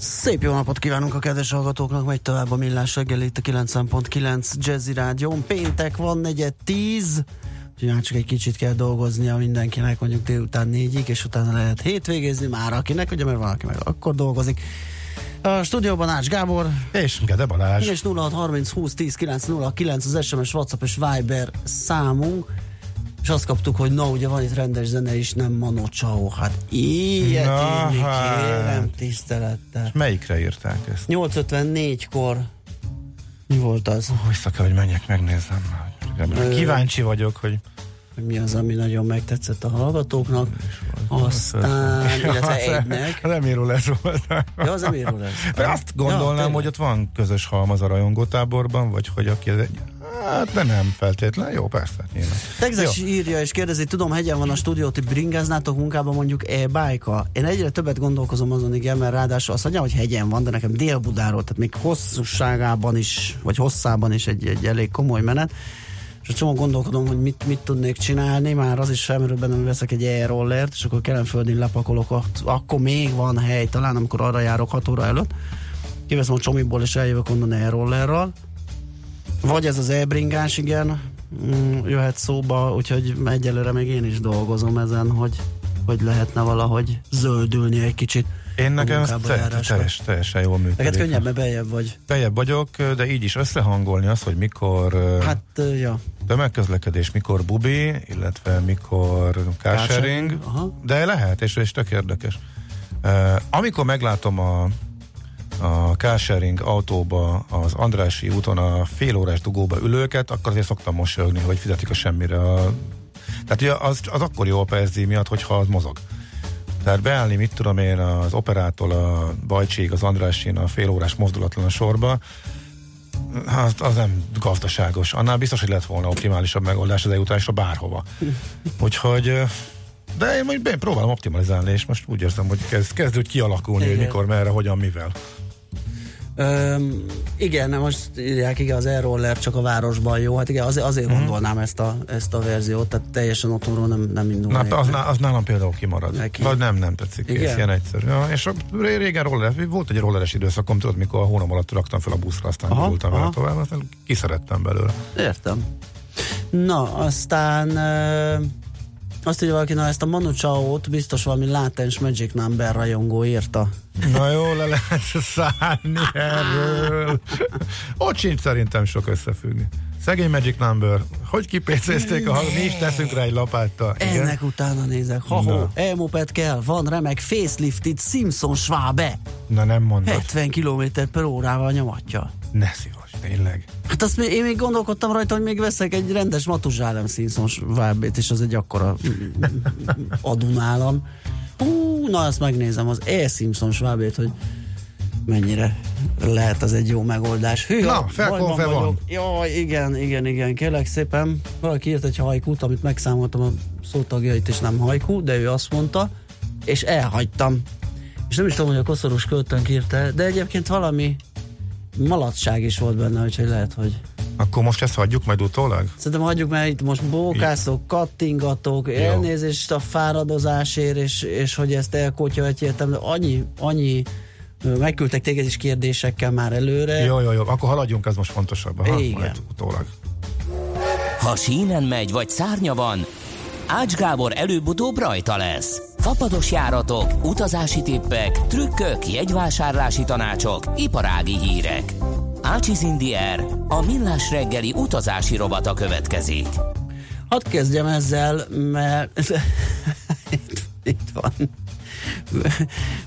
Szép jó napot kívánunk a kedves hallgatóknak, megy tovább a millás reggel itt a 9.9 Jazzy Rádión. Péntek van, negyed tíz, úgyhogy már csak egy kicsit kell dolgoznia mindenkinek, mondjuk délután négyig, és utána lehet hétvégezni már akinek, ugye mert valaki meg akkor dolgozik. A stúdióban Ács Gábor. És Gede Balázs. És 0630 20 10 909 az SMS, WhatsApp és Viber számunk. És azt kaptuk, hogy na, ugye van itt rendes zene is, nem Mano Chao. Hát ilyet Na, írni, hát. kérem tisztelettel. Melyikre írták ezt? 854-kor mi volt az? Vissza kell, hogy menjek, megnézzem. Kíváncsi vagyok, hogy Hogy mi az, ami nagyon megtetszett a hallgatóknak. Aztán, illetve egynek. Az Emirul lesz volt. Ja, az Emirul lesz. De azt gondolnám, tényleg. hogy ott van közös halmaz a rajongótáborban, vagy hogy aki ez egy... Hát, de nem feltétlen. Jó, persze. nyilván. Texas Jó. írja és kérdezi, tudom, hegyen van a stúdió, ti bringáznátok munkában mondjuk e-bike Én egyre többet gondolkozom azon, igen, mert ráadásul azt mondja, hogy hegyen van, de nekem Dél-Budáról, tehát még hosszúságában is, vagy hosszában is egy, egy elég komoly menet. És a csomó gondolkodom, hogy mit, mit tudnék csinálni, már az is felmerül bennem, hogy veszek egy e-rollert, és akkor Kelenföldén lepakolok, ott, akkor még van hely, talán amikor arra járok 6 óra előtt. Kiveszem a csomiból, és eljövök onnan e-rollerral. Vagy ez az e-bringás, igen, mm, jöhet szóba, úgyhogy egyelőre még én is dolgozom ezen, hogy, hogy lehetne valahogy zöldülni egy kicsit. Én nekem ez te, teljes, teljesen jól működik. Neked könnyebb, mert beljebb vagy. Beljebb vagyok, de így is összehangolni azt, hogy mikor hát, ja. tömegközlekedés, mikor bubi, illetve mikor carsharing, aha. de lehet, és, és tök érdekes. Uh, amikor meglátom a a carsharing autóba, az Andrási úton a fél órás dugóba ülőket, akkor azért szoktam mosolyogni, hogy fizetik a semmire. A... Tehát ugye az, az akkor jó a PSZ miatt, hogyha az mozog. Tehát beállni, mit tudom én, az operától a Bajcsig, az Andrásin a fél órás mozdulatlan a sorba, az, az nem gazdaságos. Annál biztos, hogy lett volna optimálisabb megoldás az eljutásra bárhova. Úgyhogy de én majd próbálom optimalizálni, és most úgy érzem, hogy kezd, kezd úgy kialakulni, hogy Igen. mikor, merre, hogyan, mivel. Öm, igen, nem most írják, igen, az e-roller csak a városban jó. Hát igen, azért, azért mm. gondolnám ezt a, ezt a verziót, tehát teljesen otthonról nem, nem Na, indulnék. az, az nálam például kimarad. Neki. Vagy nem, nem tetszik. Igen? Ez ilyen egyszerű. Ja, és a, ré- régen roller, volt egy rolleres időszakom, tudod, mikor a hónap alatt raktam fel a buszra, aztán Aha, voltam vele tovább, aztán kiszerettem belőle. Értem. Na, aztán ö, azt írja valaki, na ezt a Manu Chao-t biztos valami látens Magic Number rajongó írta. Na jó, le lehet szállni erről. Ott sincs szerintem sok összefüggni. Szegény Magic Number. Hogy kipécézték a hang? Mi is teszünk rá egy lapáttal. Igen? Ennek utána nézek. Ha-ho, elmoped kell, van remek facelifted Simpson Schwabe. Na nem mondod. 70 km per órával nyomatja. Ne szívas, tényleg. Hát azt én még gondolkodtam rajta, hogy még veszek egy rendes Matuzsálem Simpson Schwabét, és az egy akkora adunálam. Hú, na azt megnézem, az E. Simpson Schwabét, hogy mennyire lehet az egy jó megoldás. Hű, Na, felkonfe van. vagyok. Jaj, igen, igen, igen, kérlek szépen. Valaki írt egy hajkút, amit megszámoltam a szótagjait, és nem hajkú, de ő azt mondta, és elhagytam. És nem is tudom, hogy a koszorús költőnk írta, de egyébként valami malacság is volt benne, úgyhogy lehet, hogy Akkor most ezt hagyjuk majd utólag? Szerintem hagyjuk, mert itt most bókászok, kattingatok, elnézést a fáradozásért, és, és hogy ezt elkotyolhatjétem, de annyi, annyi megküldtek téged is kérdésekkel már előre. Jó, jó, jó. Akkor haladjunk, ez most fontosabb. Aha, Igen. Majd utólag. Ha sínen megy, vagy szárnya van, Ács Gábor előbb-utóbb rajta lesz. Fapados járatok, utazási tippek, trükkök, jegyvásárlási tanácsok, iparági hírek. Ácsiz Indier, a millás reggeli utazási robata következik. Hadd kezdjem ezzel, mert itt, itt van.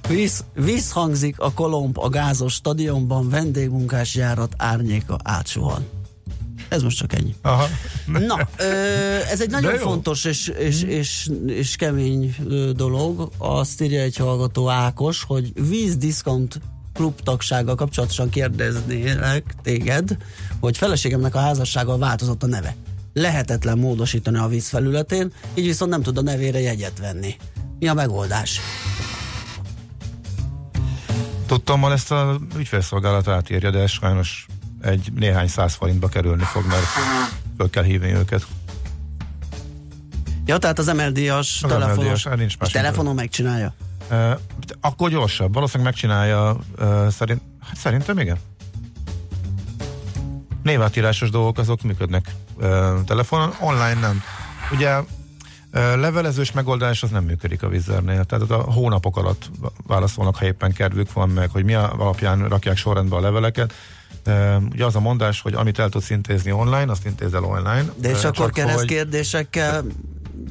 Visz, visszhangzik a kolomb a gázos stadionban, vendégmunkás járat árnyéka átsuhan. Ez most csak ennyi. Aha. Na, ö, ez egy nagyon fontos és, és, és, és kemény dolog. Azt írja egy hallgató Ákos, hogy vízdiscount klubtagsággal kapcsolatosan kérdeznélek téged, hogy feleségemnek a házassággal változott a neve. Lehetetlen módosítani a víz felületén, így viszont nem tud a nevére jegyet venni. Mi a megoldás? Tudtam, ezt a ügyfélszolgálat átírja, de sajnos egy néhány száz forintba kerülni fog, mert föl kell hívni őket. Ja, tehát az MLD-as telefonos, MLD-as, nincs más telefonon megcsinálja? Uh, akkor gyorsabb. Valószínűleg megcsinálja uh, szerint, hát szerintem igen. Névátírásos dolgok azok működnek uh, telefonon, online nem. Ugye uh, levelezős megoldás az nem működik a vizernél, tehát a hónapok alatt válaszolnak, ha éppen kedvük van meg, hogy mi alapján rakják sorrendbe a leveleket. Ugye az a mondás, hogy amit el tudsz intézni online, azt intézel online. De és akkor keresztkérdésekkel hogy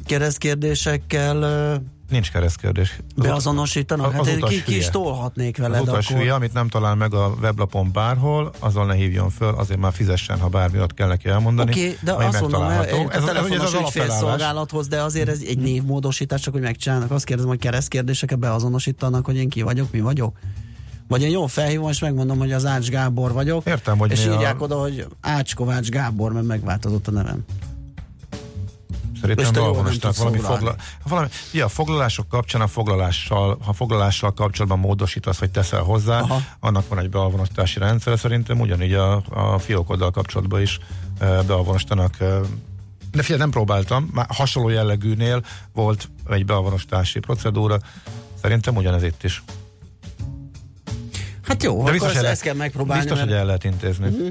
keresztkérdésekkel Nincs keresztkérdés. Beazonosítanak? Hát én ki, ki is tolhatnék veled Az utas akkor. hülye, amit nem talál meg a weblapon bárhol, azon ne hívjon föl, azért már fizessen, ha bármi ott kell neki elmondani. Oké, okay, de azt mondom, ez, ez, a telefonos ügyfélszolgálathoz, de azért ez egy névmódosítás, csak hogy megcsinálnak. Azt kérdezem, hogy keresztkérdéseket beazonosítanak, hogy én ki vagyok, mi vagyok? Vagy én jó felhívom, és megmondom, hogy az Ács Gábor vagyok. Értem, hogy És írják a... oda, hogy Ács Kovács Gábor, mert megváltozott a nevem. Szerintem Balvonosnak valami, fogla, valami ja, a foglalások kapcsán a foglalással, ha foglalással kapcsolatban módosítasz, vagy teszel hozzá, Aha. annak van egy bealvonosítási rendszer, szerintem ugyanígy a, a fiókoddal kapcsolatban is e, bealvonosítanak e, de figyelj, nem próbáltam, már hasonló jellegűnél volt egy bealvonosítási procedúra, szerintem ugyanez itt is. Hát jó, De akkor ezt, ezt kell megpróbálni. Biztos, mert... hogy el lehet intézni. Uh-huh.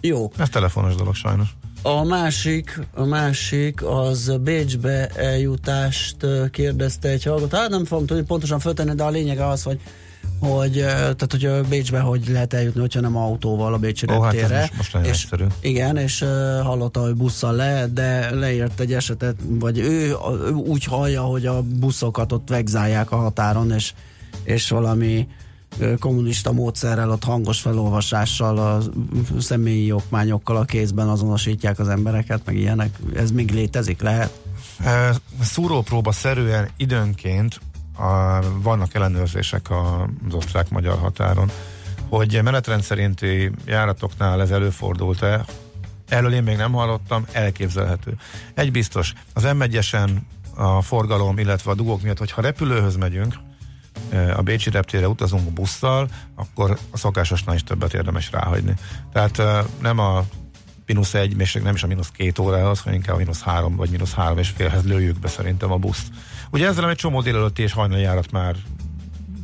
Jó. Ez telefonos dolog sajnos. A másik, a másik az Bécsbe eljutást kérdezte egy hallgató. Hát nem fogom tudni pontosan föltenni, de a lényeg az, hogy hogy, tehát, hogy Bécsbe hogy lehet eljutni, hogyha nem autóval a Bécsi Ó, hát most, most nagyon és, egyszerű. Igen, és hallotta, hogy busszal lehet, de leírt egy esetet, vagy ő, ő úgy hallja, hogy a buszokat ott vegzálják a határon, és, és valami kommunista módszerrel, ott hangos felolvasással, a személyi okmányokkal a kézben azonosítják az embereket, meg ilyenek. Ez még létezik, lehet? Szúrópróba szerűen időnként a, vannak ellenőrzések az osztrák-magyar határon, hogy menetrend szerinti járatoknál ez előfordult-e, erről én még nem hallottam, elképzelhető. Egy biztos, az m a forgalom, illetve a dugók miatt, hogyha repülőhöz megyünk, a Bécsi reptére utazunk busszal, akkor a szokásosnál is többet érdemes ráhagyni. Tehát nem a mínusz egy, és nem is a mínusz két órához, hanem inkább a mínusz három vagy mínusz három és félhez lőjük be szerintem a buszt. Ugye ezzel egy csomó délelőtti és hajnali járat már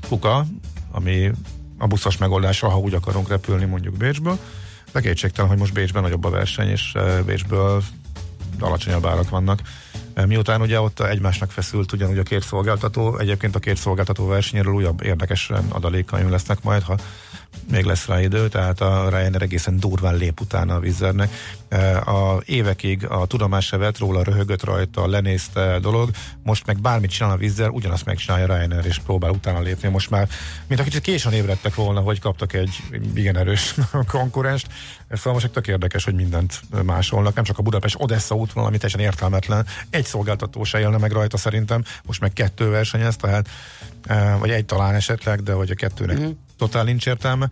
kuka, ami a buszos megoldásra, ha úgy akarunk repülni mondjuk Bécsből. De kétségtelen, hogy most Bécsben nagyobb a verseny, és Bécsből alacsonyabb árak vannak. Miután ugye ott egymásnak feszült ugyanúgy a két szolgáltató, egyébként a két szolgáltató versenyéről újabb érdekes adalékaim lesznek majd, ha még lesz rá idő, tehát a Ryanair egészen durván lép utána a Vizernek. E, a évekig a tudomás se vett róla, röhögött rajta, lenézte dolog, most meg bármit csinál a Vizer, ugyanazt megcsinálja Ryanair, és próbál utána lépni. Most már, mint a kicsit későn ébredtek volna, hogy kaptak egy igen erős konkurenst. Szóval most tök érdekes, hogy mindent másolnak, nem csak a Budapest-Odessa útvonal, ami teljesen értelmetlen. Egy szolgáltató se élne meg rajta szerintem, most meg kettő versenyez, tehát e, vagy egy talán esetleg, de hogy a kettőnek mm totál nincs értelme.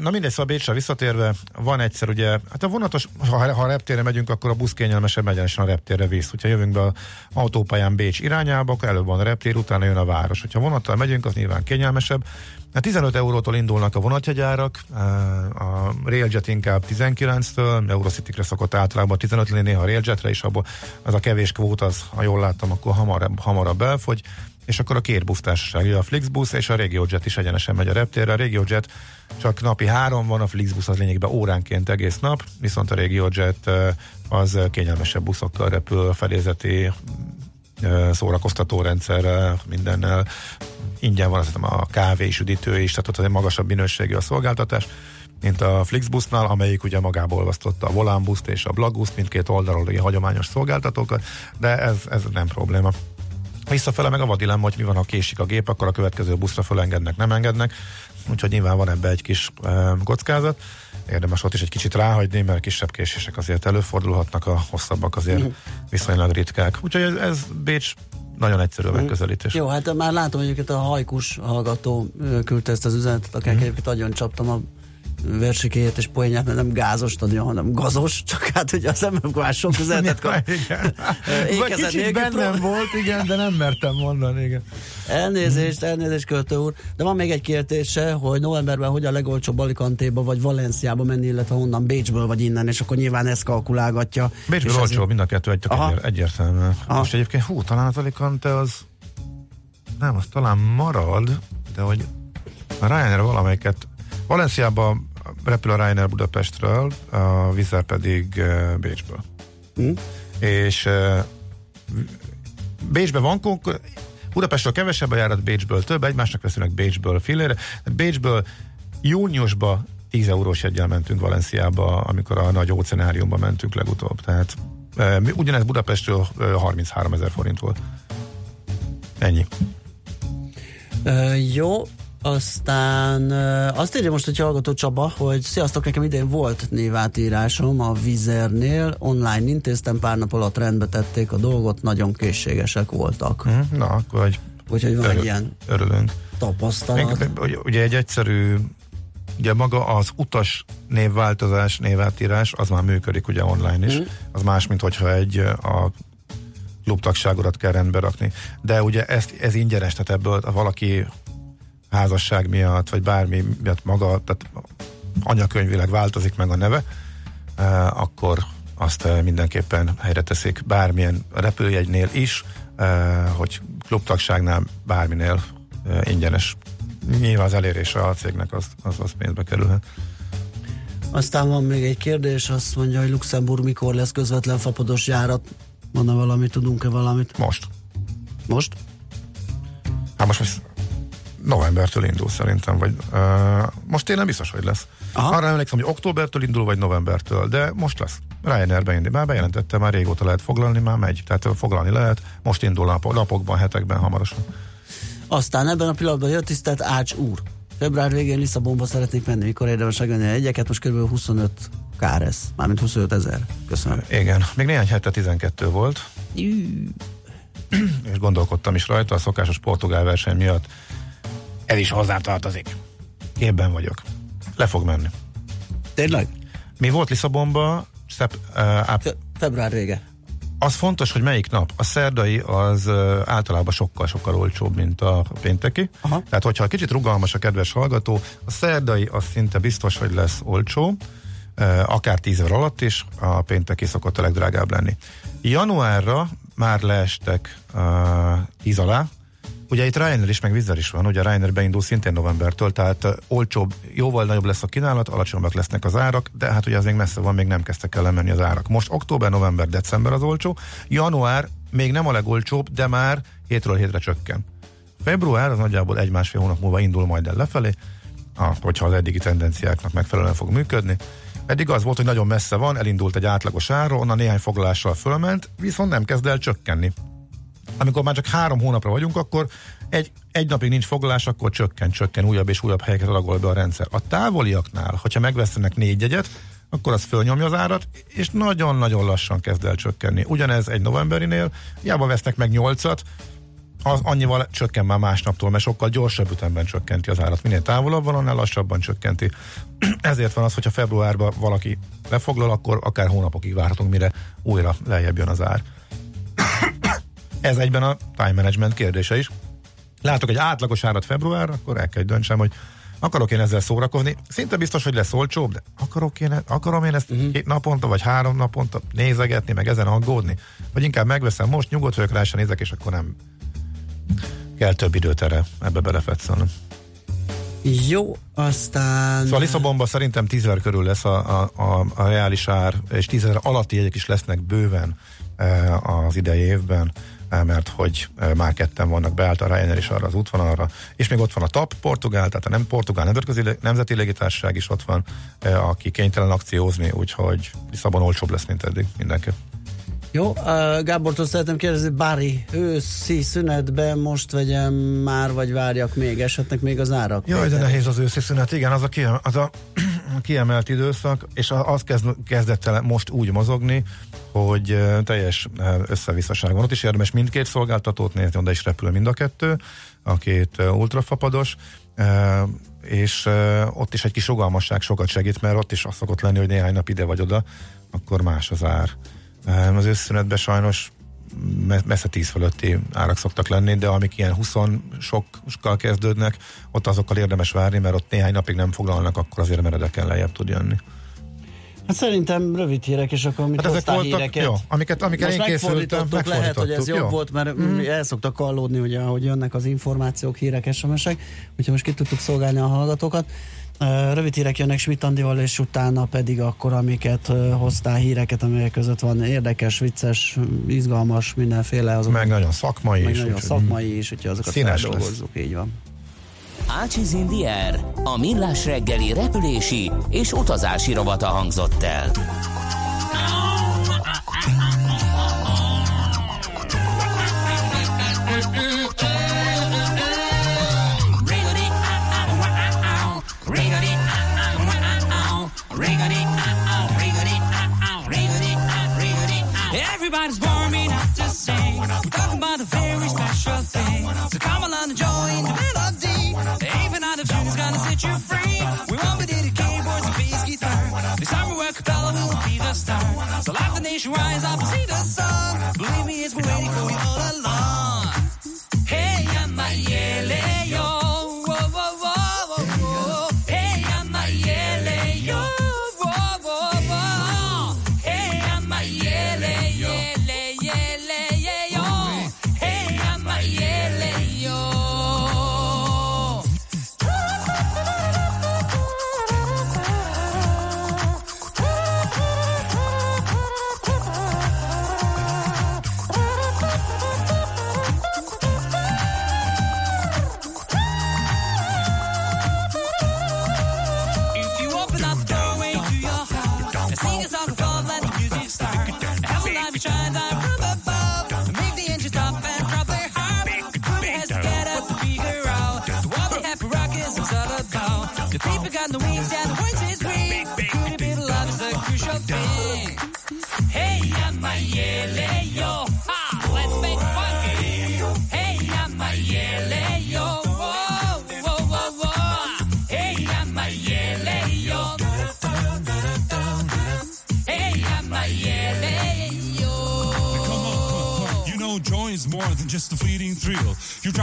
Na mindegy, szóval Bécsre visszatérve, van egyszer ugye, hát a vonatos, ha, ha a reptérre megyünk, akkor a busz kényelmesebb egyenesen a reptérre visz. Hogyha jövünk be a autópályán Bécs irányába, akkor előbb van a reptér, utána jön a város. Hogyha vonattal megyünk, az nyilván kényelmesebb. A 15 eurótól indulnak a vonatjegyárak, a Railjet inkább 19-től, Eurocity-kre szokott általában 15 lenni, néha a Railjetre is, abból az a kevés kvót, az, ha jól láttam, akkor hamarabb, hamarabb elfogy és akkor a két busztársaság, a Flixbus és a RegioJet is egyenesen megy a reptérre. A RegioJet csak napi három van, a Flixbus az lényegben óránként egész nap, viszont a RegioJet az kényelmesebb buszokkal repül, a felézeti szórakoztató rendszerrel, mindennel. Ingyen van azt a kávé és üdítő is, tehát ott egy magasabb minőségű a szolgáltatás mint a Flixbusnál, amelyik ugye magából olvasztotta a Volánbuszt és a Blagbuszt, mindkét oldalról hagyományos szolgáltatókat, de ez, ez nem probléma. Visszafele meg a vadilemma, hogy mi van, ha késik a gép, akkor a következő buszra fölengednek, nem engednek. Úgyhogy nyilván van ebbe egy kis e, kockázat. Érdemes ott is egy kicsit ráhagyni, mert kisebb késések azért előfordulhatnak, a hosszabbak azért mm. viszonylag ritkák. Úgyhogy ez, ez Bécs nagyon egyszerű a megközelítés. Jó, hát már látom, hogy a hajkus hallgató küldte ezt az üzenetet, akinek mm. egyébként nagyon csaptam a versikéjét és poénját, mert nem gázos stadion, hanem gazos, csak hát ugye az ember már sok üzenetet kap. igen. Kicsit bennem volt, igen, de nem mertem mondani, igen. Elnézést, elnézést, költő úr. De van még egy kérdése, hogy novemberben hogy a legolcsóbb Alicantéba vagy Valenciába menni, illetve honnan Bécsből vagy innen, és akkor nyilván ezt kalkulálgatja. Bécsből olcsó, mind a kettő egy, egy, egyértelmű. Most egyébként, hú, talán az Alicante az nem, az talán marad, de hogy a Ryanair valamelyiket Valenciában repül a Ryanair Budapestről, a Vizer pedig uh, Bécsből. Mm. És uh, Bécsben van konkur- Budapestről kevesebb a járat, Bécsből több, egymásnak veszünk Bécsből filére. Júniusban júniusba 10 eurós egyel mentünk Valenciába, amikor a nagy óceáriumba mentünk legutóbb. Tehát uh, ugyanez Budapestről uh, 33 ezer forint volt. Ennyi. Uh, jó, aztán azt írja most, hogy hallgató Csaba, hogy sziasztok, nekem idén volt névátírásom a Vizernél, online intéztem, pár nap alatt rendbe tették a dolgot, nagyon készségesek voltak. Mm, na, akkor egy Úgyhogy van egy ilyen örülünk. tapasztalat. Még, ugye egy egyszerű Ugye maga az utas névváltozás, névátírás, az már működik ugye online is. Mm. Az más, mint hogyha egy a klubtagságodat kell rendbe rakni. De ugye ezt, ez ingyenes, tehát ebből valaki házasság miatt, vagy bármi miatt maga, tehát anyakönyvileg változik meg a neve, eh, akkor azt eh, mindenképpen helyre teszik bármilyen repülőjegynél is, eh, hogy klubtagságnál bárminél ingyenes. Nyilván az elérése a cégnek az, az, az pénzbe kerülhet. Aztán van még egy kérdés, azt mondja, hogy Luxemburg mikor lesz közvetlen fapados járat. Van-e valami, tudunk-e valamit? Most. Most? Hát most, most novembertől indul szerintem, vagy uh, most én nem biztos, hogy lesz. Aha. Arra emlékszem, hogy októbertől indul, vagy novembertől, de most lesz. Ryanair beindul. Már bejelentette, már régóta lehet foglalni, már megy. Tehát foglalni lehet. Most indul nap, napokban, hetekben, hamarosan. Aztán ebben a pillanatban jött tisztelt Ács úr. Február végén Lisszabonba szeretnék menni, mikor érdemes megvenni egyeket, most kb. 25 káresz, mármint 25 ezer. Köszönöm. Igen, még néhány hete 12 volt. Jú. és gondolkodtam is rajta, a szokásos portugál verseny miatt ez is hozzátartozik. Képben vagyok. Le fog menni. Tényleg? Mi volt Lisszabonban? Szep, uh, áp- Február vége. Az fontos, hogy melyik nap. A szerdai az uh, általában sokkal-sokkal olcsóbb, mint a pénteki. Aha. Tehát, hogyha kicsit rugalmas a kedves hallgató, a szerdai az szinte biztos, hogy lesz olcsó, uh, akár 10 év alatt is, a pénteki szokott a legdrágább lenni. Januárra már leestek uh, 10 alá, Ugye itt Ryanair is, meg Wizz is van, ugye a Ryanair beindul szintén novembertől, tehát olcsóbb, jóval nagyobb lesz a kínálat, alacsonyabbak lesznek az árak, de hát ugye az még messze van, még nem kezdtek el lemenni az árak. Most október, november, december az olcsó, január még nem a legolcsóbb, de már hétről hétre csökken. Február az nagyjából egy-másfél hónap múlva indul majd el lefelé, ah, hogyha az eddigi tendenciáknak megfelelően fog működni. Eddig az volt, hogy nagyon messze van, elindult egy átlagos ára, onnan néhány foglalással fölment, viszont nem kezd el csökkenni amikor már csak három hónapra vagyunk, akkor egy, egy napig nincs foglalás, akkor csökken, csökken, újabb és újabb helyeket adagol be a rendszer. A távoliaknál, hogyha megvesznek négy jegyet, akkor az fölnyomja az árat, és nagyon-nagyon lassan kezd el csökkenni. Ugyanez egy novemberinél, hiába vesznek meg nyolcat, az annyival csökken már másnaptól, mert sokkal gyorsabb ütemben csökkenti az árat. Minél távolabb van, annál lassabban csökkenti. Ezért van az, hogyha februárban valaki lefoglal, akkor akár hónapokig várhatunk, mire újra lejjebb jön az ár. Ez egyben a time management kérdése is. Látok egy átlagos árat február, akkor el kell döntsem, hogy akarok én ezzel szórakozni. Szinte biztos, hogy lesz olcsóbb, de akarok én, akarom én ezt uh-huh. két naponta, vagy három naponta nézegetni, meg ezen aggódni? Vagy inkább megveszem most, nyugodt vagyok rá, nézek, és akkor nem kell több időt erre ebbe belefetszelnem. Jó, aztán... Szóval Lisszabonban szerintem 10 körül lesz a, a, a, a reális ár, és 10 alatti jegyek is lesznek bőven e, az idei évben mert hogy már ketten vannak beállt a Ryanair is arra az útvonalra, és még ott van a TAP, Portugál, tehát a nem Portugál nemzetközi nemzeti légitársaság is ott van, aki kénytelen akciózni, úgyhogy Lisszabon olcsóbb lesz, mint eddig mindenki. Jó, uh, Gábortól szeretném kérdezni, Bári, őszi szünetben most vegyem már, vagy várjak még, esetnek még az árak? Jaj, de nehéz az őszi szünet, igen, az a, ki, az a kiemelt időszak, és az kezd, kezdett el most úgy mozogni, hogy teljes összevisszaság van. Ott is érdemes mindkét szolgáltatót nézni, oda is repül mind a kettő, a két ultrafapados, és ott is egy kis rugalmasság sokat segít, mert ott is az szokott lenni, hogy néhány nap ide vagy oda, akkor más az ár. Az összünetben sajnos messze 10 fölötti árak szoktak lenni, de amik ilyen 20 sokkal kezdődnek, ott azokkal érdemes várni, mert ott néhány napig nem foglalnak, akkor azért meredeken lejjebb tud jönni. Hát szerintem rövid hírek, és akkor amit hát ezek voltak, híreket, jó, amiket, amiket most én készültem, lehet, hogy ez jobb jó. volt, mert mm. el szoktak kallódni, ugye, ahogy jönnek az információk, hírek, SMS-ek, úgyhogy most ki tudtuk szolgálni a hallgatókat. Rövid hírek jönnek Smitandival, és utána pedig akkor, amiket hoztál híreket, amelyek között van érdekes, vicces, izgalmas, mindenféle. Azok, meg nagyon szakmai meg is. nagyon szakmai is, hogyha azokat feldolgozzuk, így van. Ácsiz Indier, a millás reggeli repülési és utazási rovata hangzott el. Special thing. So come along and join the melody. Even out of tune is gonna set you free. We won't be the keyboards and bass guitar. This time we're capella will be the star. So let the nation rise up and see the sun. Believe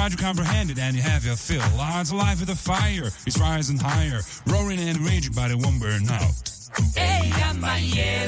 You to comprehend it and you have your fill. Odds alive with a fire is rising higher, roaring and raging, but it won't burn out. Ella mayele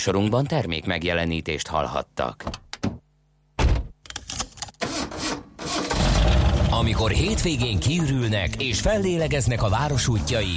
Műsorunkban termék megjelenítést hallhattak. Amikor hétvégén kiürülnek és fellélegeznek a város útjai,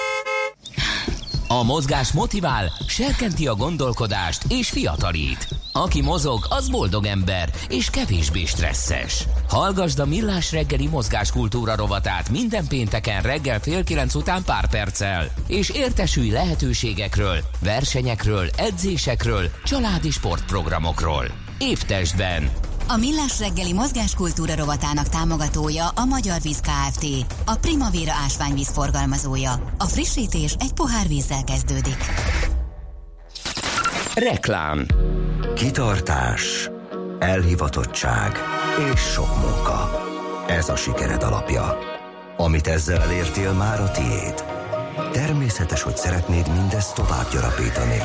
A mozgás motivál, serkenti a gondolkodást és fiatalít. Aki mozog, az boldog ember és kevésbé stresszes. Hallgasd a Millás reggeli mozgáskultúra rovatát minden pénteken reggel fél kilenc után pár perccel, és értesülj lehetőségekről, versenyekről, edzésekről, családi sportprogramokról. Évtestben! A Millás reggeli mozgáskultúra rovatának támogatója a Magyar Víz Kft. A Primavera ásványvíz forgalmazója. A frissítés egy pohár vízzel kezdődik. Reklám Kitartás, elhivatottság és sok munka. Ez a sikered alapja. Amit ezzel elértél, már a tiéd. Természetes, hogy szeretnéd mindezt tovább gyarapítani.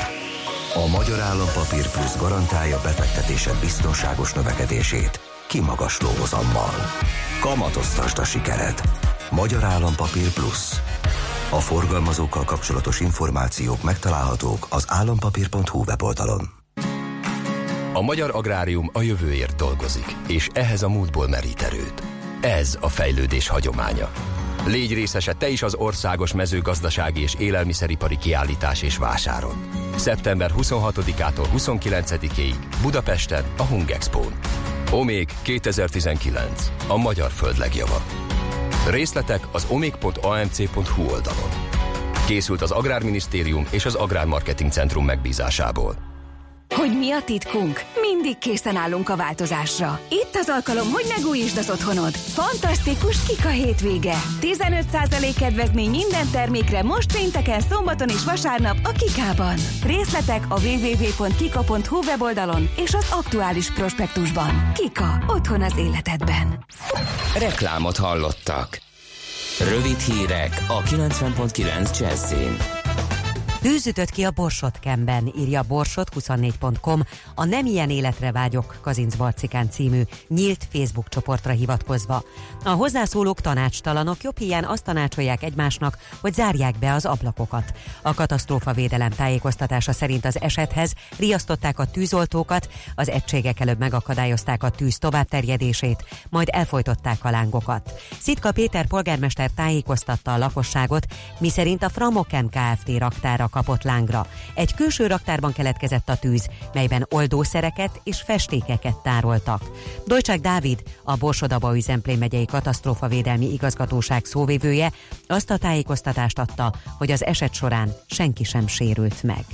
A Magyar Állampapír Plusz garantálja befektetésed biztonságos növekedését, kimagasló hozammal. Kamatoztasd a sikered. Magyar Állampapír Plusz. A forgalmazókkal kapcsolatos információk megtalálhatók az állampapír.hu weboldalon. A magyar agrárium a jövőért dolgozik, és ehhez a múltból merít erőt. Ez a fejlődés hagyománya. Légy részese te is az országos mezőgazdasági és élelmiszeripari kiállítás és vásáron. Szeptember 26-ától 29-ig Budapesten a Hungexpo-n. Omék 2019. A magyar föld legjava. Részletek az omik.amc.hu oldalon. Készült az Agrárminisztérium és az Agrármarketing Centrum megbízásából. Hogy mi a titkunk? Mindig készen állunk a változásra. Itt az alkalom, hogy megújítsd az otthonod. Fantasztikus Kika hétvége. 15% kedvezmény minden termékre most pénteken, szombaton és vasárnap a Kikában. Részletek a www.kika.hu weboldalon és az aktuális prospektusban. Kika. Otthon az életedben. Reklámot hallottak. Rövid hírek a 90.9 Jazzin. Tűzütött ki a Borsot-kemben, írja borsot24.com, a Nem ilyen életre vágyok Kazinc Barcikán című nyílt Facebook csoportra hivatkozva. A hozzászólók tanácstalanok jobb hiány azt tanácsolják egymásnak, hogy zárják be az ablakokat. A katasztrófa védelem tájékoztatása szerint az esethez riasztották a tűzoltókat, az egységek előbb megakadályozták a tűz továbbterjedését, majd elfolytották a lángokat. Szitka Péter polgármester tájékoztatta a lakosságot, miszerint a Framoken Kft. raktára kapott lángra. Egy külső raktárban keletkezett a tűz, melyben oldószereket és festékeket tároltak. Dojcsák Dávid, a Borsodaba üzemplén megyei katasztrófavédelmi igazgatóság szóvévője azt a tájékoztatást adta, hogy az eset során senki sem sérült meg.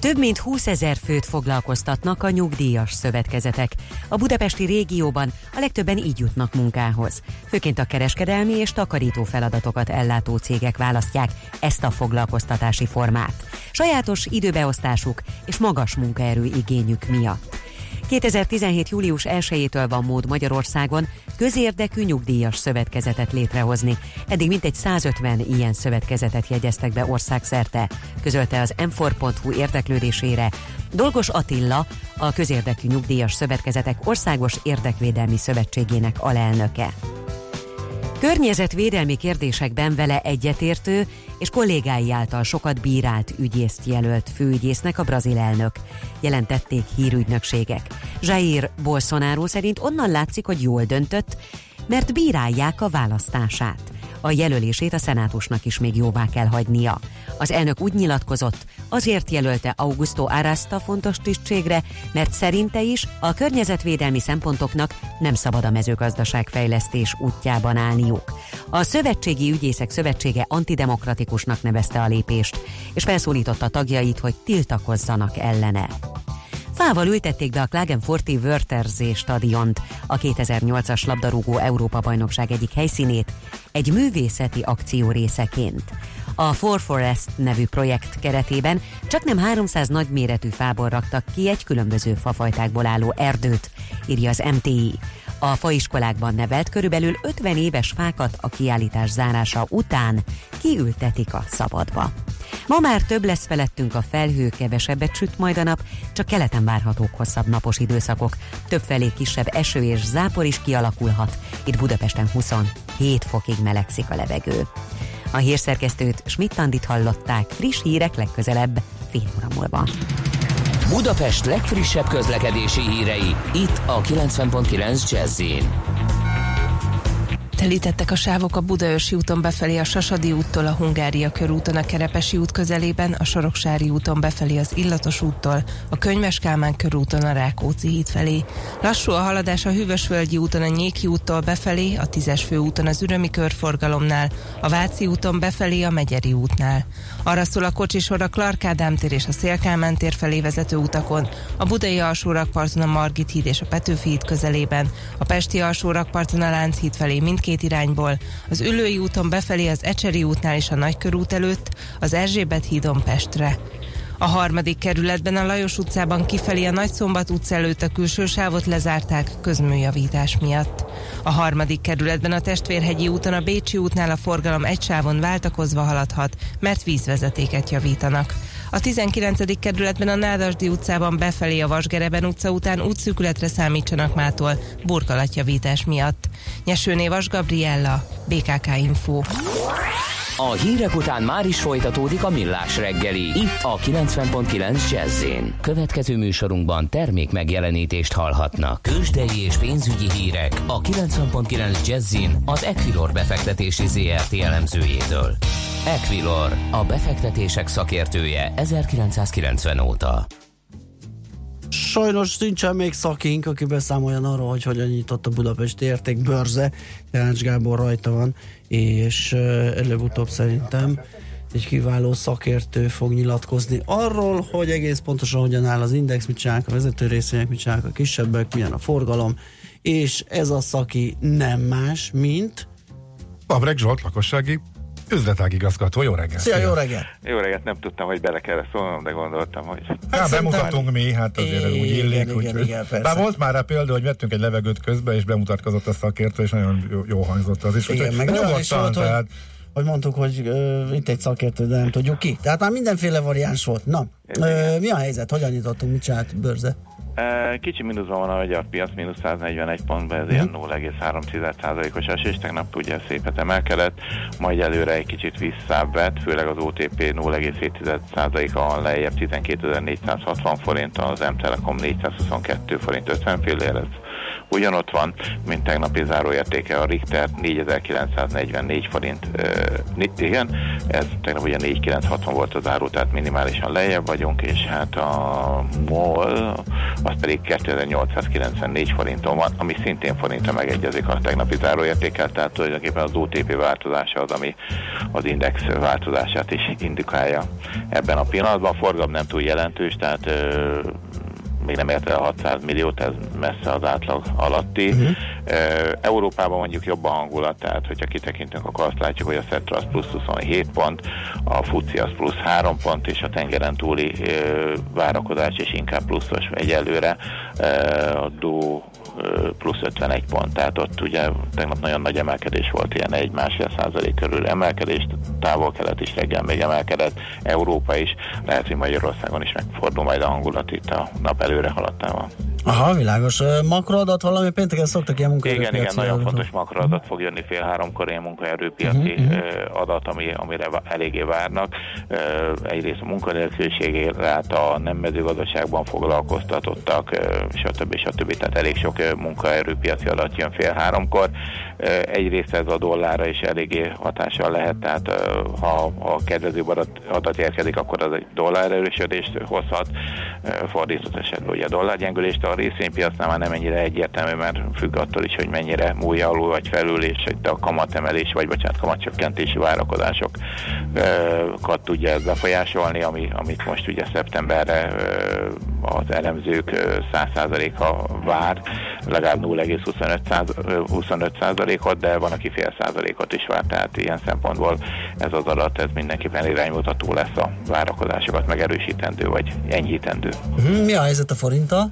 Több mint 20 ezer főt foglalkoztatnak a nyugdíjas szövetkezetek. A budapesti régióban a legtöbben így jutnak munkához. Főként a kereskedelmi és takarító feladatokat ellátó cégek választják ezt a foglalkoztatási formát. Sajátos időbeosztásuk és magas munkaerő igényük miatt. 2017. július 1-től van mód Magyarországon közérdekű nyugdíjas szövetkezetet létrehozni. Eddig mintegy 150 ilyen szövetkezetet jegyeztek be országszerte, közölte az m érdeklődésére Dolgos Attila, a közérdekű nyugdíjas szövetkezetek országos érdekvédelmi szövetségének alelnöke. Környezetvédelmi kérdésekben vele egyetértő és kollégái által sokat bírált ügyészt jelölt főügyésznek a brazil elnök, jelentették hírügynökségek. Jair Bolsonaro szerint onnan látszik, hogy jól döntött, mert bírálják a választását. A jelölését a szenátusnak is még jóvá kell hagynia. Az elnök úgy nyilatkozott, azért jelölte Augusto Arasta fontos tisztségre, mert szerinte is a környezetvédelmi szempontoknak nem szabad a mezőgazdaság fejlesztés útjában állniuk. A Szövetségi Ügyészek Szövetsége antidemokratikusnak nevezte a lépést, és felszólította tagjait, hogy tiltakozzanak ellene. Fával ültették be a Klagenforti Wörthersee stadiont, a 2008-as labdarúgó Európa-bajnokság egyik helyszínét, egy művészeti akció részeként. A For Forest nevű projekt keretében csak nem 300 nagyméretű fából raktak ki egy különböző fafajtákból álló erdőt, írja az MTI. A faiskolákban nevelt körülbelül 50 éves fákat a kiállítás zárása után kiültetik a szabadba. Ma már több lesz felettünk a felhő, kevesebbet süt majd a nap, csak keleten várhatók hosszabb napos időszakok. Többfelé kisebb eső és zápor is kialakulhat. Itt Budapesten 27 fokig melegszik a levegő. A hírszerkesztőt Schmidt-Tandit hallották, friss hírek legközelebb, fél óra múlva. Budapest legfrissebb közlekedési hírei, itt a 90.9 jazz Telítettek a sávok a Budaörsi úton befelé a Sasadi úttól, a Hungária körúton, a Kerepesi út közelében, a Soroksári úton befelé az Illatos úttól, a Könyves Kálmán körúton a Rákóczi híd felé. Lassú a haladás a Hűvösvölgyi úton a Nyéki úttól befelé, a Tízes főúton az Ürömi körforgalomnál, a Váci úton befelé a Megyeri útnál. Arra szól a kocsisor a Clark Ádám tér és a Szélkálmán tér felé vezető utakon, a Budai alsórakparton a Margit híd és a Petőfi híd közelében, a Pesti alsórakparton a Lánchíd felé mindkét irányból, az Ülői úton befelé az Ecseri útnál és a Nagykörút előtt, az Erzsébet hídon Pestre. A harmadik kerületben a Lajos utcában kifelé a Nagyszombat utca előtt a külső sávot lezárták közműjavítás miatt. A harmadik kerületben a Testvérhegyi úton a Bécsi útnál a forgalom egy sávon váltakozva haladhat, mert vízvezetéket javítanak. A 19. kerületben a Nádasdi utcában befelé a Vasgereben utca után útszűkületre számítsanak mától burkolatjavítás miatt. Nyesőné Vas Gabriella, BKK Info. A hírek után már is folytatódik a millás reggeli. Itt a 90.9 jazz Következő műsorunkban termék megjelenítést hallhatnak. Kősdei és pénzügyi hírek a 90.9 jazz az Equilor befektetési ZRT elemzőjétől. Equilor, a befektetések szakértője 1990 óta. Sajnos nincsen még szakink, aki beszámoljon arról, hogy hogyan nyitott a Budapesti értékbörze. János Gábor rajta van, és előbb-utóbb szerintem egy kiváló szakértő fog nyilatkozni arról, hogy egész pontosan hogyan áll az index, mit csinálnak a vezető részvények, mit csinálnak a kisebbek, milyen a forgalom, és ez a szaki nem más, mint Pavreg Zsolt, lakossági üzletágigazgató. Jó reggelt! Szia, jó reggelt! Jó reggelt, nem tudtam, hogy bele kell szólnom, de gondoltam, hogy... Hát, hát bemutatunk mi, hát azért ez úgy illik. Igen, úgy, igen, igen, Bár volt már rá példa, hogy vettünk egy levegőt közben, és bemutatkozott a szakértő, és nagyon jó, jó hangzott az is. Igen, meg nyugodtan, is volt, tehát... hogy, hogy mondtuk, hogy uh, itt egy szakértő, de nem tudjuk ki. Tehát már mindenféle variáns volt. Na, uh, mi a helyzet? Hogyan nyitottunk? Mit csinált bőrze? Kicsi mínuszban van a magyar piac, mínusz 141 pontban, ez ilyen 0,3%-os esés, tegnap ugye szépet emelkedett, majd előre egy kicsit visszább vett, főleg az OTP 0,7%-a van lejjebb 12.460 forint, az M-Telekom 422 forint 50 fillér, ez ugyanott van, mint tegnapi záróértéke a Richter 4944 forint, uh, igen, ez tegnap ugye 4960 volt a záró, tehát minimálisan lejjebb vagyunk, és hát a MOL az pedig 2894 forinton van, ami szintén forintra megegyezik a tegnapi záróértékkel, tehát tulajdonképpen az OTP változása az, ami az index változását is indikálja ebben a pillanatban. A forgalom nem túl jelentős, tehát még nem érte a 600 milliót, ez messze az átlag alatti. Uh-huh. Európában mondjuk jobb a hangulat, tehát hogyha kitekintünk, akkor azt látjuk, hogy a Cetra az plusz 27 pont, a FUCI az plusz 3 pont, és a tengeren túli várakozás is inkább pluszos egyelőre. A DO plusz 51 pont, tehát ott ugye tegnap nagyon nagy emelkedés volt, ilyen egy másfél százalék körül emelkedés, távol-kelet is reggel még emelkedett, Európa is, lehet, hogy Magyarországon is megfordul majd a hangulat itt a nap előre haladtával. Aha, világos. Makroadat valami pénteken szoktak ilyen munkaerőpiaci Igen, igen, nagyon fontos makroadat fog jönni fél háromkor ilyen munkaerőpiaci uh-huh. adat, ami, amire eléggé várnak. Egyrészt a munkanélküliség a nem mezőgazdaságban foglalkoztatottak, stb. stb. Tehát elég sok munkaerőpiaci adat jön fél háromkor. Egyrészt ez a dollárra is eléggé hatással lehet, tehát ha a kedvező adat, adat érkezik, akkor az egy dollár erősödést hozhat, fordított esetben ugye a dollárgyengülést, a részvénypiacnál már nem ennyire egyértelmű, mert függ attól is, hogy mennyire múlja alul vagy felül, és hogy a kamatemelés, vagy bocsánat, kamatcsökkentési várakozásokat tudja ez befolyásolni, ami, amit most ugye szeptemberre az elemzők 100%-a vár, legalább 0,25%-ot, de van, aki fél százalékot is vár, tehát ilyen szempontból ez az adat, ez mindenképpen iránymutató lesz a várakozásokat megerősítendő vagy enyhítendő. Mhm, mi a helyzet a forinttal?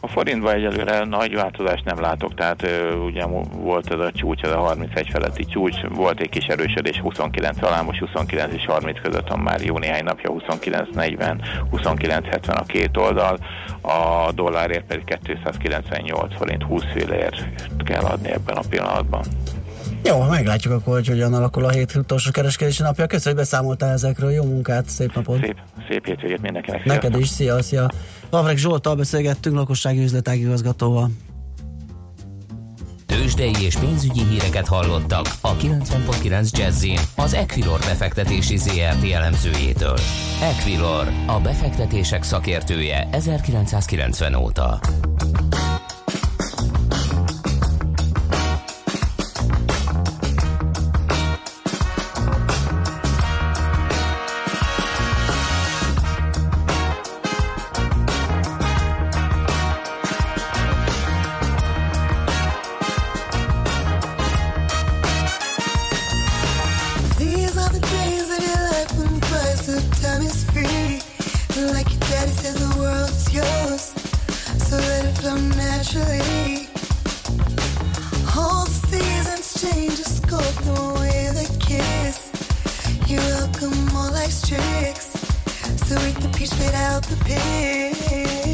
A forintban egyelőre nagy változást nem látok, tehát ugye volt ez a csúcs, ez a 31 feletti csúcs, volt egy kis erősödés 29 alá, most 29 és 30 között van már jó néhány napja 29-40, 29-70 a két oldal, a dollárért pedig 298 forint 20 fillért kell adni ebben a pillanatban. Jó, meglátjuk akkor, hogy hogyan alakul a hét utolsó kereskedési napja. Köszönöm, hogy beszámoltál ezekről. Jó munkát, szép napot! Szép, szép hétvégét mindenkinek. Neked is, szia, szia! Lavrek Zsoltal beszélgettünk lakossági üzletágigazgatóval tőzsdei és pénzügyi híreket hallottak a 90.9 jazz az Equilor befektetési ZRT elemzőjétől. Equilor, a befektetések szakértője 1990 óta. Of time is free. Like your daddy said, the world's yours. So let it flow naturally. All the seasons change, just go the way they kiss. You welcome all tricks. So eat the peach, spit out the pit.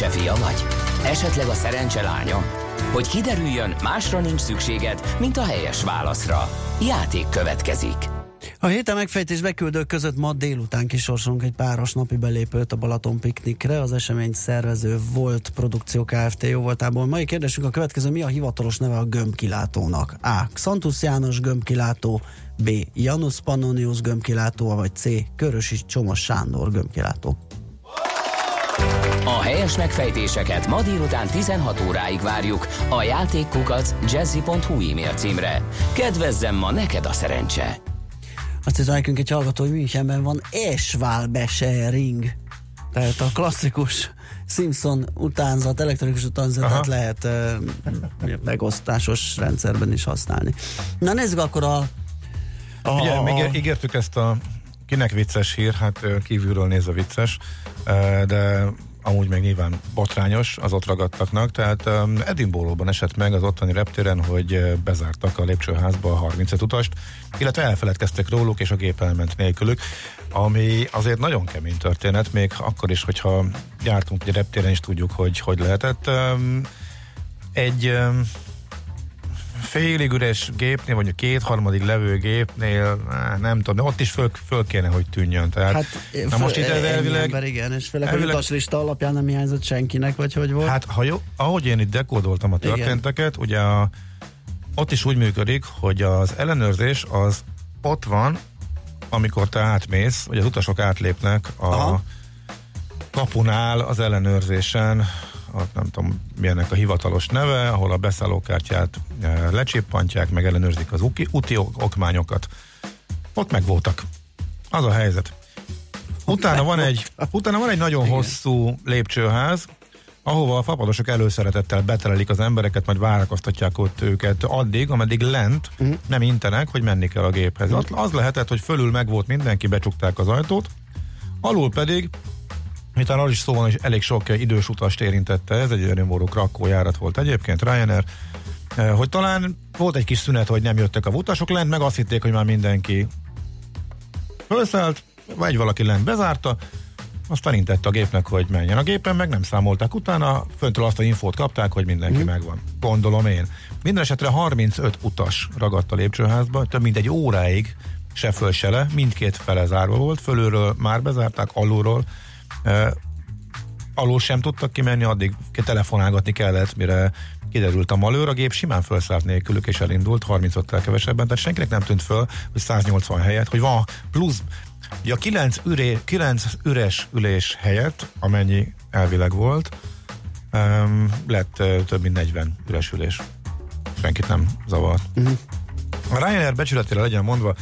Szerencse fia vagy? Esetleg a szerencse lánya? Hogy kiderüljön, másra nincs szükséged, mint a helyes válaszra. Játék következik. A héten megfejtés beküldők között ma délután kisorsolunk egy páros napi belépőt a Balaton piknikre. Az esemény szervező volt Produkció Kft. jó voltából. Mai kérdésünk a következő, mi a hivatalos neve a gömbkilátónak? A. Xantus János gömbkilátó, B. Janus Pannonius gömbkilátó, vagy C. Körösi Csomos Sándor gömbkilátó. A helyes megfejtéseket ma délután 16 óráig várjuk a játékkukac jazzy.hu e-mail címre. Kedvezzem ma neked a szerencse! Azt hiszem nekünk egy hallgató, hogy Münchenben van Eschwalbesering. Tehát a klasszikus Simpson utánzat, elektronikus utánzatot Aha. lehet uh, megosztásos rendszerben is használni. Na nézzük akkor a... a, Ugye, a, még a ígértük ezt a kinek vicces hír, hát ö, kívülről nézve vicces, ö, de amúgy meg nyilván botrányos az ott ragadtaknak, tehát um, Edinburghban esett meg az ottani reptéren, hogy bezártak a lépcsőházba a 35 utast, illetve elfeledkeztek róluk, és a gép elment nélkülük, ami azért nagyon kemény történet, még akkor is, hogyha jártunk egy reptéren, is tudjuk, hogy hogy lehetett. Um, egy um, félig üres gépnél, vagy a kétharmadik levő gépnél, nem tudom, de ott is föl, föl kéne, hogy tűnjön. Tehát, Hát, na most itt ez elvileg, Ember, igen, és főleg, elvileg- utaslista alapján nem hiányzott senkinek, vagy hogy volt? Hát, ha jó, ahogy én itt dekódoltam a Igen. történteket, ugye a, ott is úgy működik, hogy az ellenőrzés az ott van, amikor te átmész, vagy az utasok átlépnek a Aha. kapunál az ellenőrzésen, a, nem tudom milyennek a hivatalos neve, ahol a beszállókártyát e, lecsippantják, meg ellenőrzik az uki, úti ok- okmányokat. Ott meg voltak. Az a helyzet. Utána van egy, utána van egy nagyon hosszú lépcsőház, ahova a fapadosok előszeretettel betelelik az embereket, majd várakoztatják ott őket addig, ameddig lent Mhm. nem intenek, hogy menni kell a géphez. Az, az lehetett, hogy fölül meg volt mindenki, becsukták az ajtót, alul pedig, miután arról is szó van, hogy elég sok idős utast érintette, ez egy örömvorú Krakó járat volt egyébként, Ryanair, eh, hogy talán volt egy kis szünet, hogy nem jöttek a utasok lent, meg azt hitték, hogy már mindenki felszállt, vagy valaki lent bezárta, aztán intette a gépnek, hogy menjen. A gépen meg nem számolták utána, föntről azt a infót kapták, hogy mindenki mm. megvan. Gondolom én. Minden esetre 35 utas ragadt a lépcsőházba, több mint egy óráig se föl se le, mindkét fele zárva volt, fölülről már bezárták, alulról. Alul sem tudtak kimenni, addig telefonálgatni kellett, mire kiderült a malőr, a gép simán felszállt nélkülük és elindult, 35-tel kevesebben, tehát senkinek nem tűnt föl, hogy 180 helyet, hogy van plusz a 9, üré, 9 üres ülés helyett, amennyi elvileg volt, um, lett uh, több mint 40 üres ülés. Senkit nem zavart. Uh-huh. A Ryanair becsületére legyen mondva,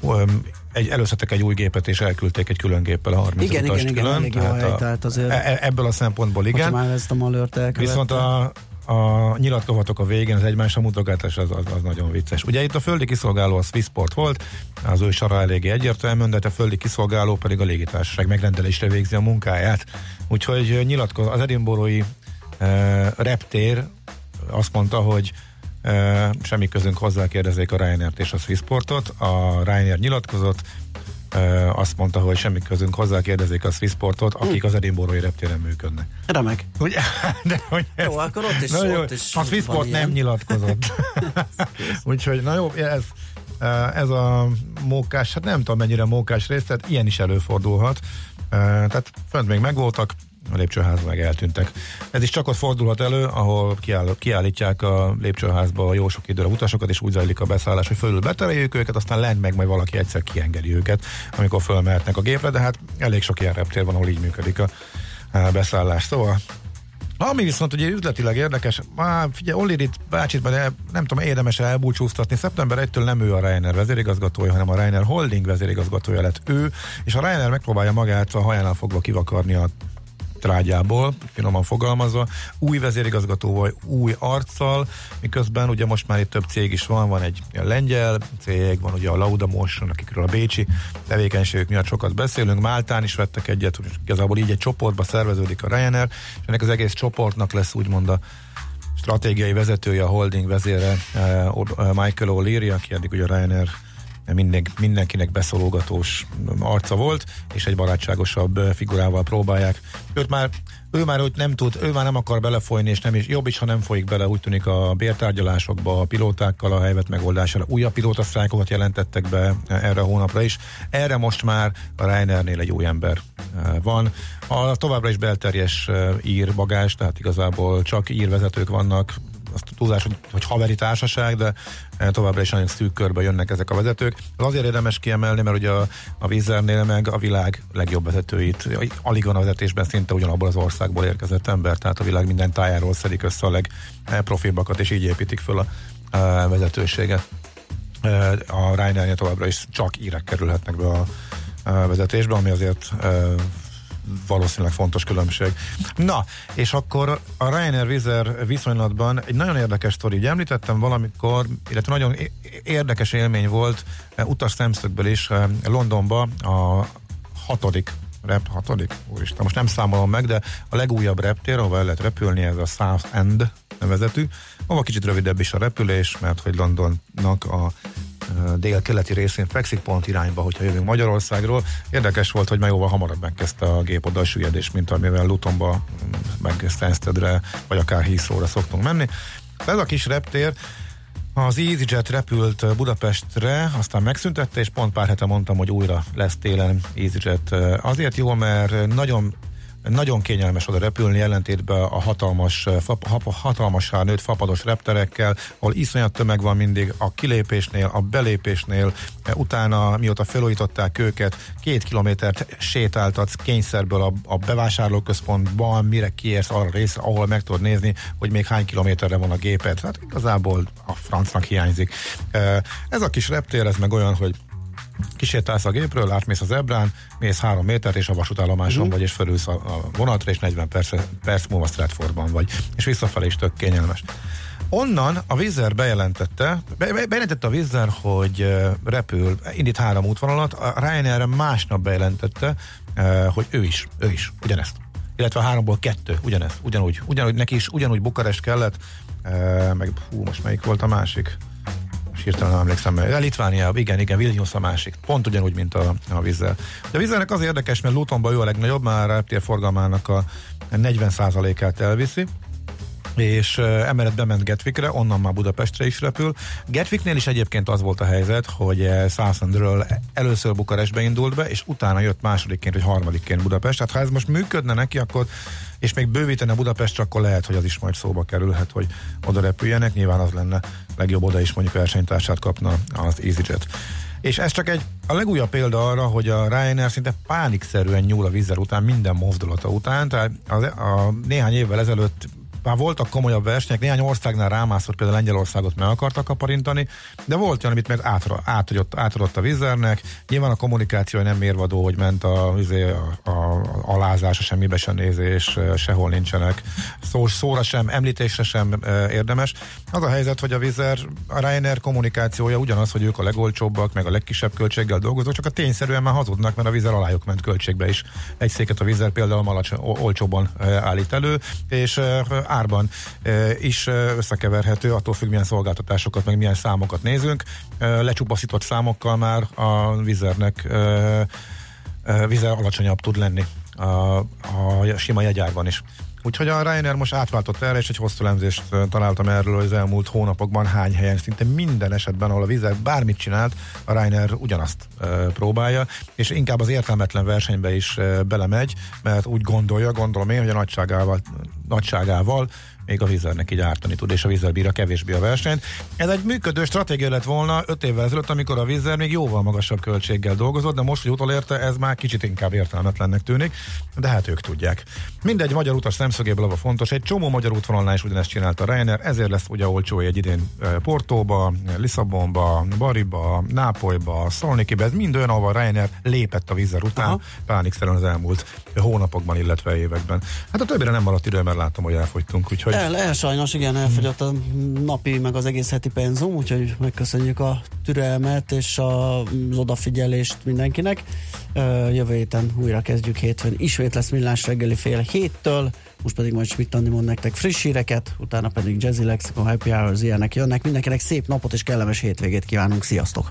um, egy, előszedtek egy új gépet, és elküldték egy külön géppel a 30 Igen, utast igen, igen, külön. jó hely, a, tehát azért- e- ebből a szempontból igen. már ezt a elkövette. Viszont a, a nyilatkozatok a végén, az egymásra mutogatás az, az, az nagyon vicces. Ugye itt a földi kiszolgáló a Swissport volt, az ő sara eléggé egyértelműen, de a földi kiszolgáló pedig a légitársaság megrendelésre végzi a munkáját. Úgyhogy nyilatkoz, az edinborói e, reptér azt mondta, hogy e, semmi közünk hozzá kérdezzék a Ryanair-t és a Swissportot. A Ryanair nyilatkozott, azt mondta, hogy semmi közünk hozzá kérdezzék a Swissportot, akik az edinborói reptéren működnek. Remek. Ugye? De hogy ez, Jó, akkor ott is- na jó, ott is a Swissport nem ilyen. nyilatkozott. Úgyhogy, na jó, ez, ez a mókás, hát nem tudom mennyire mókás rész, tehát ilyen is előfordulhat. Tehát fönt még megvoltak, a lépcsőházban meg eltűntek. Ez is csak ott fordulhat elő, ahol kiáll, kiállítják a lépcsőházba jó sok időre utasokat, és úgy zajlik a beszállás, hogy fölül betereljük őket, aztán lent meg majd valaki egyszer kiengedi őket, amikor fölmehetnek a gépre, de hát elég sok ilyen reptér van, ahol így működik a, a beszállás. Szóval ami viszont ugye üzletileg érdekes, már figyelj, Ollirit bácsit el, nem tudom, érdemes elbúcsúztatni. Szeptember 1-től nem ő a Ryanair vezérigazgatója, hanem a Ryanair Holding vezérigazgatója lett ő, és a Ryanair megpróbálja magát a hajánál fogva kivakarni a trágyából, finoman fogalmazva, új vezérigazgatóval, új arccal, miközben ugye most már itt több cég is van, van egy lengyel cég, van ugye a Lauda Motion, akikről a Bécsi tevékenységük miatt sokat beszélünk, Máltán is vettek egyet, úgyhogy igazából így egy csoportba szerveződik a Ryanair, és ennek az egész csoportnak lesz úgymond a stratégiai vezetője, a holding vezére eh, Michael O'Leary, aki eddig ugye a Ryanair minden, mindenkinek beszólógatós arca volt, és egy barátságosabb figurával próbálják. Őt már, ő már úgy nem tud, ő már nem akar belefolyni, és nem is, jobb is, ha nem folyik bele, úgy tűnik a bértárgyalásokba, a pilótákkal a helyzet megoldására. Újabb pilótasztrájkokat jelentettek be erre a hónapra is. Erre most már a Ryanairnél egy új ember eh, van. A továbbra is belterjes eh, ír bagás, tehát igazából csak írvezetők vannak, azt túlzás, hogy, hogy haveri társaság, de eh, továbbra is nagyon szűk körbe jönnek ezek a vezetők. Az azért érdemes kiemelni, mert ugye a, a Vizernél meg a világ legjobb vezetőit, alig van a vezetésben szinte ugyanabból az országból érkezett ember, tehát a világ minden tájáról szedik össze a legprofibbakat, és így építik föl a, a vezetőséget. Eh, A Ryanair továbbra is csak írek kerülhetnek be a, a vezetésbe, ami azért eh, valószínűleg fontos különbség. Na, és akkor a Ryanair Vizer viszonylatban egy nagyon érdekes sztori, így említettem valamikor, illetve nagyon érdekes élmény volt eh, utas szemszögből is eh, Londonba a hatodik rep, hatodik? Úristen, most nem számolom meg, de a legújabb reptér, ahol el lehet repülni, ez a South End nevezetű, ahol kicsit rövidebb is a repülés, mert hogy Londonnak a dél-keleti részén fekszik pont irányba, hogyha jövünk Magyarországról. Érdekes volt, hogy már jóval hamarabb megkezdte a gép oda a süllyedés, mint amivel Lutonba, meg Stanstedre, vagy akár Heathrow-ra szoktunk menni. Ez a kis reptér Az EasyJet repült Budapestre, aztán megszüntette, és pont pár hete mondtam, hogy újra lesz télen EasyJet. Azért jó, mert nagyon nagyon kényelmes oda repülni, ellentétben a hatalmas, hatalmas nőtt fapados repterekkel, ahol iszonyat tömeg van mindig a kilépésnél, a belépésnél, utána mióta felújították őket, két kilométert sétáltatsz kényszerből a, a bevásárlóközpontban, mire kiérsz arra részre, ahol meg tudod nézni, hogy még hány kilométerre van a géped. Hát igazából a francnak hiányzik. Ez a kis reptér, ez meg olyan, hogy kisétálsz a gépről, átmész az ebrán, mész három métert, és a vasútállomáson uh-huh. vagy, és felülsz a, a vonatra, és 40 perc, perc múlva Stratfordban vagy, és visszafelé is tök kényelmes. Onnan a Vizer bejelentette, be, bejelentette a Vizer, hogy repül, indít három útvonalat, a Ryanair másnap bejelentette, hogy ő is, ő is, ugyanezt. Illetve a háromból kettő, ugyanezt, ugyanúgy, ugyanúgy neki is, ugyanúgy Bukarest kellett, meg hú, most melyik volt a másik? Most hirtelen nem emlékszem, mert Litvánia, igen, igen, Vilnius a másik, pont ugyanúgy, mint a, a vízzel. De a vízzelnek az érdekes, mert Lutonban ő a legnagyobb, már a reptér forgalmának a 40%-át elviszi, és emellett bement Getwickre, onnan már Budapestre is repül. Getwicknél is egyébként az volt a helyzet, hogy Southlandről először Bukarestbe indult be, és utána jött másodikként, vagy harmadikként Budapest. Tehát ha ez most működne neki, akkor és még bővítene Budapestre, akkor lehet, hogy az is majd szóba kerülhet, hogy oda repüljenek. Nyilván az lenne legjobb oda is mondjuk versenytársát kapna az EasyJet. És ez csak egy a legújabb példa arra, hogy a Ryanair szinte pánikszerűen nyúl a vízzel után minden mozdulata után, tehát a, a néhány évvel ezelőtt már voltak komolyabb versenyek, néhány országnál rámászott, például Lengyelországot meg akartak kaparintani, de volt olyan, amit meg átra, átadott, átadott a vizernek. Nyilván a kommunikáció nem mérvadó, hogy ment a, izé, a, a, a alázás, a semmibe sem nézés, sehol nincsenek. Szó, szóra sem, említésre sem e, érdemes. Az a helyzet, hogy a vizer, a Ryanair kommunikációja ugyanaz, hogy ők a legolcsóbbak, meg a legkisebb költséggel dolgozók, csak a tényszerűen már hazudnak, mert a vizer alájuk ment költségbe is. Egy széket a vizer például alacsony, olcsóban állít elő, és árban is összekeverhető, attól függ, milyen szolgáltatásokat, meg milyen számokat nézünk. Lecsupaszított számokkal már a vizernek vizer alacsonyabb tud lenni a, a sima jegyárban is. Úgyhogy a Ryanair most átváltott erre, és egy hosszú lemzést találtam erről, az elmúlt hónapokban hány helyen, szinte minden esetben, ahol a Vizer bármit csinált, a Ryanair ugyanazt e, próbálja, és inkább az értelmetlen versenybe is e, belemegy, mert úgy gondolja, gondolom én, hogy a nagyságával, nagyságával még a vízernek így ártani tud, és a vízer bírja kevésbé a versenyt. Ez egy működő stratégia lett volna 5 évvel ezelőtt, amikor a vízer még jóval magasabb költséggel dolgozott, de most, hogy utolérte, ez már kicsit inkább értelmetlennek tűnik, de hát ők tudják. Mindegy magyar utas szemszögéből a fontos, egy csomó magyar útvonalnál is ugyanezt csinálta Ryanair, ezért lesz ugye olcsó egy idén Portóba, Lisszabonba, Bariba, Nápolyba, Szolnikibe, ez mind olyan, ahol Ryanair lépett a vízer után, pánikszerűen az elmúlt hónapokban, illetve években. Hát a többire nem maradt idő, mert látom, hogy elfogytunk, úgyhogy el, el sajnos, igen, elfogyott a napi, meg az egész heti penzum, úgyhogy megköszönjük a türelmet és a, az odafigyelést mindenkinek. Jövő héten újra kezdjük hétfőn. Ismét lesz millás reggeli fél héttől, most pedig majd Schmidt Andi mond nektek friss híreket, utána pedig Jazzy Lexicon, Happy Hours ilyenek jönnek. Mindenkinek szép napot és kellemes hétvégét kívánunk. Sziasztok!